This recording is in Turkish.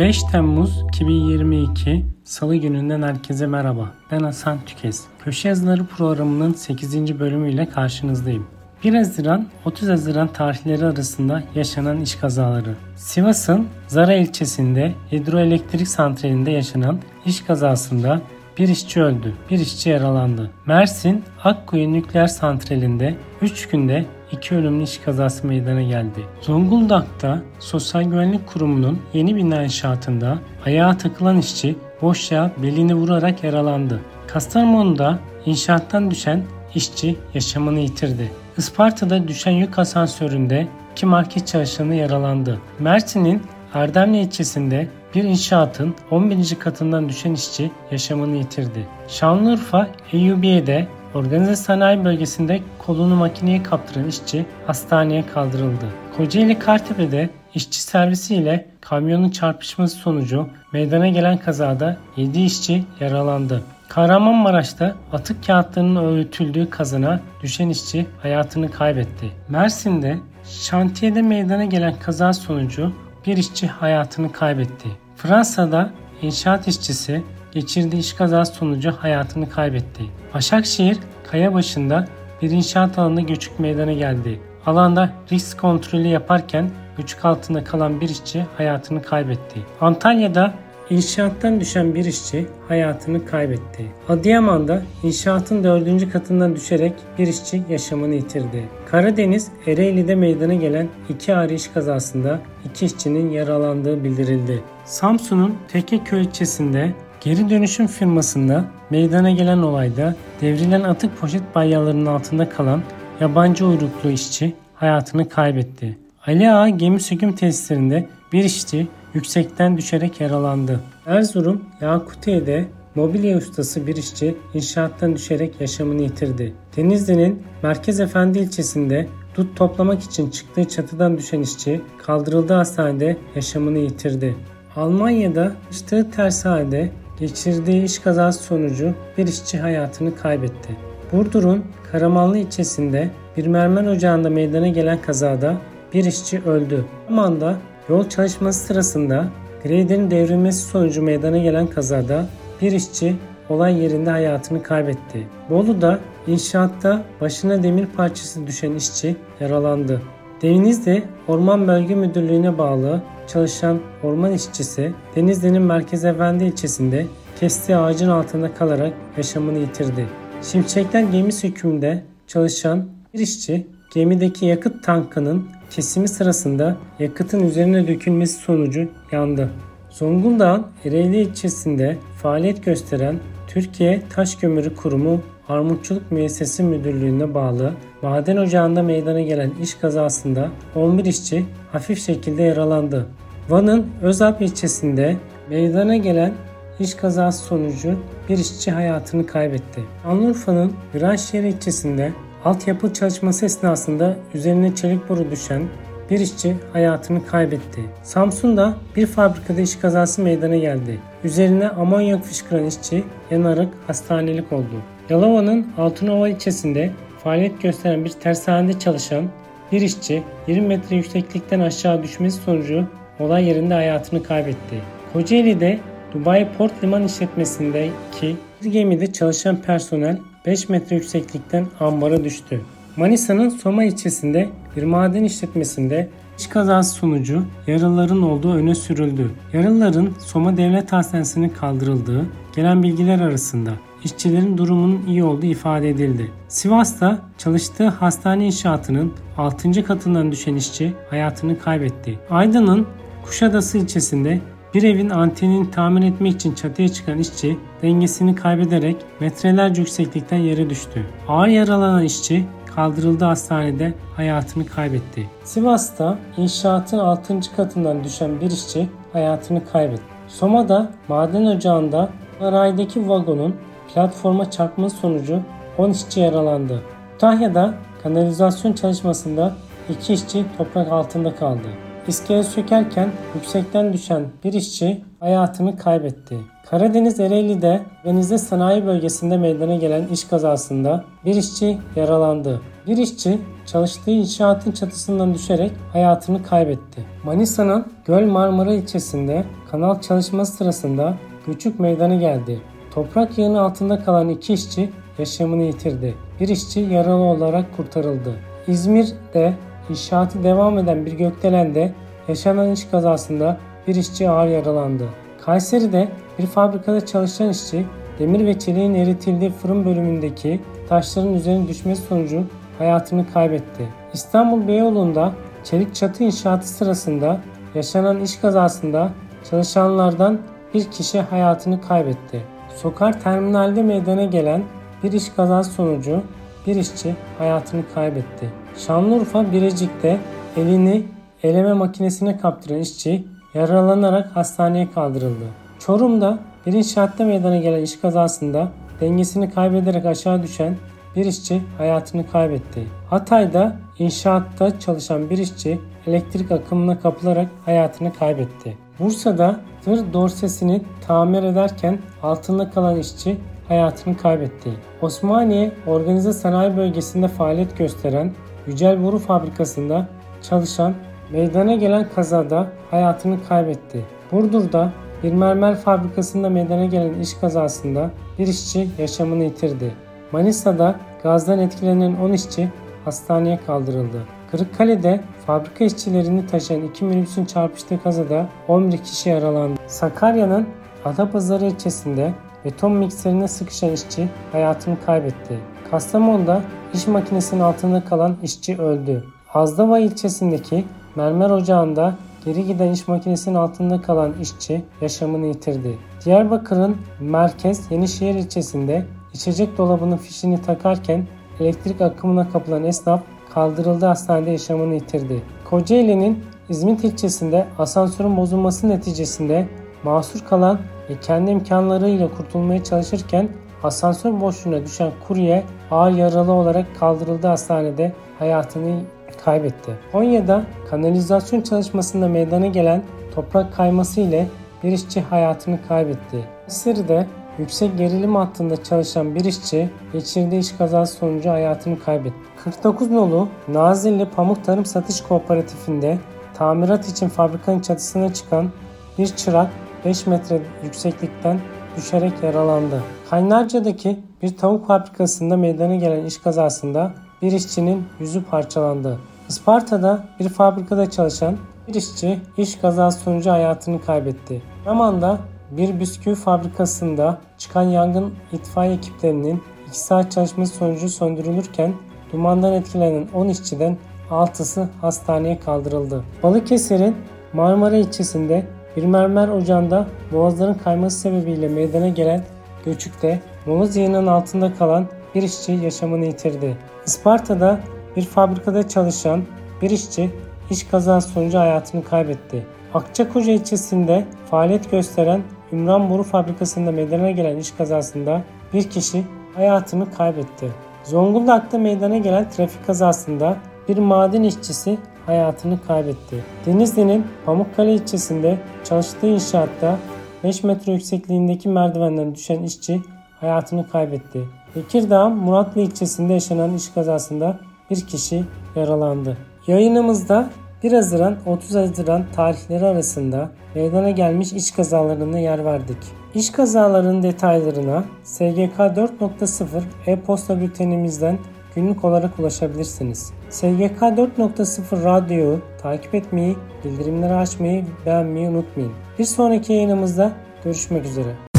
5 Temmuz 2022 Salı gününden herkese merhaba. Ben Hasan Tükez. Köşe Yazıları programının 8. bölümüyle karşınızdayım. 1 Haziran 30 Haziran tarihleri arasında yaşanan iş kazaları. Sivas'ın Zara ilçesinde hidroelektrik santralinde yaşanan iş kazasında bir işçi öldü, bir işçi yaralandı. Mersin Akkuyu Nükleer Santrali'nde 3 günde iki ölümlü iş kazası meydana geldi. Zonguldak'ta Sosyal Güvenlik Kurumu'nun yeni bina inşaatında ayağa takılan işçi boşluğa belini vurarak yaralandı. Kastamonu'da inşaattan düşen işçi yaşamını yitirdi. Isparta'da düşen yük asansöründe iki market çalışanı yaralandı. Mersin'in Erdemli ilçesinde bir inşaatın 11. katından düşen işçi yaşamını yitirdi. Şanlıurfa Eyyubiye'de organize sanayi bölgesinde kolunu makineye kaptıran işçi hastaneye kaldırıldı. Kocaeli Kartepe'de işçi servisiyle kamyonun çarpışması sonucu meydana gelen kazada 7 işçi yaralandı. Kahramanmaraş'ta atık kağıtlarının öğütüldüğü kazana düşen işçi hayatını kaybetti. Mersin'de şantiyede meydana gelen kaza sonucu bir işçi hayatını kaybetti. Fransa'da inşaat işçisi geçirdiği iş kazası sonucu hayatını kaybetti. Başakşehir kaya başında bir inşaat alanında göçük meydana geldi. Alanda risk kontrolü yaparken göçük altında kalan bir işçi hayatını kaybetti. Antalya'da İnşaattan düşen bir işçi hayatını kaybetti. Adıyaman'da inşaatın dördüncü katından düşerek bir işçi yaşamını yitirdi. Karadeniz Ereğli'de meydana gelen iki ağır iş kazasında iki işçinin yaralandığı bildirildi. Samsun'un Tekeköy ilçesinde geri dönüşüm firmasında meydana gelen olayda devrilen atık poşet bayyalarının altında kalan yabancı uyruklu işçi hayatını kaybetti. Ali Ağa gemi söküm tesislerinde bir işçi yüksekten düşerek yaralandı. Erzurum Yakutiye'de mobilya ustası bir işçi inşaattan düşerek yaşamını yitirdi. Denizli'nin Merkez Efendi ilçesinde dut toplamak için çıktığı çatıdan düşen işçi kaldırıldığı hastanede yaşamını yitirdi. Almanya'da çalıştığı tersanede geçirdiği iş kazası sonucu bir işçi hayatını kaybetti. Burdur'un Karamanlı ilçesinde bir mermer ocağında meydana gelen kazada bir işçi öldü. Almanya'da Yol çalışması sırasında graderin devrilmesi sonucu meydana gelen kazada bir işçi olay yerinde hayatını kaybetti. Bolu'da inşaatta başına demir parçası düşen işçi yaralandı. Denizli Orman Bölge Müdürlüğü'ne bağlı çalışan orman işçisi Denizli'nin Merkez Efendi ilçesinde kestiği ağacın altında kalarak yaşamını yitirdi. Şimşekler gemi sökümünde çalışan bir işçi gemideki yakıt tankının kesimi sırasında yakıtın üzerine dökülmesi sonucu yandı. Zonguldak'ın Ereğli ilçesinde faaliyet gösteren Türkiye Taş Kömürü Kurumu Armutçuluk Müessesi Müdürlüğü'ne bağlı maden ocağında meydana gelen iş kazasında 11 işçi hafif şekilde yaralandı. Van'ın Özalp ilçesinde meydana gelen iş kazası sonucu bir işçi hayatını kaybetti. Anlurfa'nın Viranşehir ilçesinde Altyapı çalışması esnasında üzerine çelik boru düşen bir işçi hayatını kaybetti. Samsun'da bir fabrikada iş kazası meydana geldi. Üzerine amonyak fışkıran işçi yanarak hastanelik oldu. Yalova'nın Altınova ilçesinde faaliyet gösteren bir tersanede çalışan bir işçi 20 metre yükseklikten aşağı düşmesi sonucu olay yerinde hayatını kaybetti. Kocaeli'de Dubai Port Liman işletmesindeki bir gemide çalışan personel 5 metre yükseklikten ambara düştü. Manisa'nın Soma ilçesinde bir maden işletmesinde iş kazası sonucu yaralıların olduğu öne sürüldü. Yaralıların Soma Devlet Hastanesi'ne kaldırıldığı gelen bilgiler arasında işçilerin durumunun iyi olduğu ifade edildi. Sivas'ta çalıştığı hastane inşaatının 6. katından düşen işçi hayatını kaybetti. Aydın'ın Kuşadası ilçesinde bir evin antenini tamir etmek için çatıya çıkan işçi dengesini kaybederek metrelerce yükseklikten yere düştü. Ağır yaralanan işçi kaldırıldığı hastanede hayatını kaybetti. Sivas'ta inşaatın 6. katından düşen bir işçi hayatını kaybetti. Soma'da maden ocağında sanaydaki vagonun platforma çarpması sonucu 10 işçi yaralandı. Kütahya'da kanalizasyon çalışmasında 2 işçi toprak altında kaldı. İskele sökerken yüksekten düşen bir işçi hayatını kaybetti. Karadeniz Ereğli'de Denizli Sanayi Bölgesi'nde meydana gelen iş kazasında bir işçi yaralandı. Bir işçi çalıştığı inşaatın çatısından düşerek hayatını kaybetti. Manisa'nın Göl Marmara ilçesinde kanal çalışması sırasında göçük meydana geldi. Toprak yığını altında kalan iki işçi yaşamını yitirdi. Bir işçi yaralı olarak kurtarıldı. İzmir'de inşaatı devam eden bir gökdelende yaşanan iş kazasında bir işçi ağır yaralandı. Kayseri'de bir fabrikada çalışan işçi demir ve çeliğin eritildiği fırın bölümündeki taşların üzerine düşmesi sonucu hayatını kaybetti. İstanbul Beyoğlu'nda çelik çatı inşaatı sırasında yaşanan iş kazasında çalışanlardan bir kişi hayatını kaybetti. Sokar terminalde meydana gelen bir iş kazası sonucu bir işçi hayatını kaybetti. Şanlıurfa Birecik'te elini eleme makinesine kaptıran işçi yaralanarak hastaneye kaldırıldı. Çorum'da bir inşaatta meydana gelen iş kazasında dengesini kaybederek aşağı düşen bir işçi hayatını kaybetti. Hatay'da inşaatta çalışan bir işçi elektrik akımına kapılarak hayatını kaybetti. Bursa'da tır dorsesini tamir ederken altında kalan işçi hayatını kaybetti. Osmaniye Organize Sanayi Bölgesi'nde faaliyet gösteren Yücel Boru Fabrikası'nda çalışan meydana gelen kazada hayatını kaybetti. Burdur'da bir mermer fabrikasında meydana gelen iş kazasında bir işçi yaşamını yitirdi. Manisa'da gazdan etkilenen 10 işçi hastaneye kaldırıldı. Kırıkkale'de fabrika işçilerini taşıyan iki minibüsün çarpıştığı kazada 11 kişi yaralandı. Sakarya'nın Adapazarı ilçesinde beton mikserine sıkışan işçi hayatını kaybetti. Kastamonu'da iş makinesinin altında kalan işçi öldü. Azdava ilçesindeki mermer ocağında geri giden iş makinesinin altında kalan işçi yaşamını yitirdi. Diyarbakır'ın merkez Yenişehir ilçesinde içecek dolabının fişini takarken elektrik akımına kapılan esnaf kaldırıldı hastanede yaşamını yitirdi. Kocaeli'nin İzmit ilçesinde asansörün bozulması neticesinde mahsur kalan ve kendi imkanlarıyla kurtulmaya çalışırken asansör boşluğuna düşen kurye ağır yaralı olarak kaldırıldı hastanede hayatını kaybetti. Konya'da kanalizasyon çalışmasında meydana gelen toprak kayması ile bir işçi hayatını kaybetti. Mısır'da yüksek gerilim hattında çalışan bir işçi geçirdiği iş kazası sonucu hayatını kaybetti. 49 nolu Nazilli Pamuk Tarım Satış Kooperatifinde tamirat için fabrikanın çatısına çıkan bir çırak 5 metre yükseklikten düşerek yaralandı. Kaynarca'daki bir tavuk fabrikasında meydana gelen iş kazasında bir işçinin yüzü parçalandı. Isparta'da bir fabrikada çalışan bir işçi iş kazası sonucu hayatını kaybetti. Yaman'da bir bisküvi fabrikasında çıkan yangın itfaiye ekiplerinin 2 saat çalışması sonucu söndürülürken dumandan etkilenen 10 işçiden 6'sı hastaneye kaldırıldı. Balıkesir'in Marmara ilçesinde bir mermer ocağında boğazların kayması sebebiyle meydana gelen göçükte moloz yığının altında kalan bir işçi yaşamını yitirdi. Isparta'da bir fabrikada çalışan bir işçi iş kazası sonucu hayatını kaybetti. Akçakoca ilçesinde faaliyet gösteren Ümran Boru Fabrikası'nda meydana gelen iş kazasında bir kişi hayatını kaybetti. Zonguldak'ta meydana gelen trafik kazasında bir maden işçisi hayatını kaybetti. Denizli'nin Pamukkale ilçesinde çalıştığı inşaatta 5 metre yüksekliğindeki merdivenden düşen işçi hayatını kaybetti. Tekirdağ Muratlı ilçesinde yaşanan iş kazasında bir kişi yaralandı. Yayınımızda 1 Haziran 30 Haziran tarihleri arasında meydana gelmiş iş kazalarına yer verdik. İş kazalarının detaylarına SGK 4.0 e-posta bültenimizden günlük olarak ulaşabilirsiniz. SGK 4.0 radyoyu takip etmeyi, bildirimleri açmayı, beğenmeyi unutmayın. Bir sonraki yayınımızda görüşmek üzere.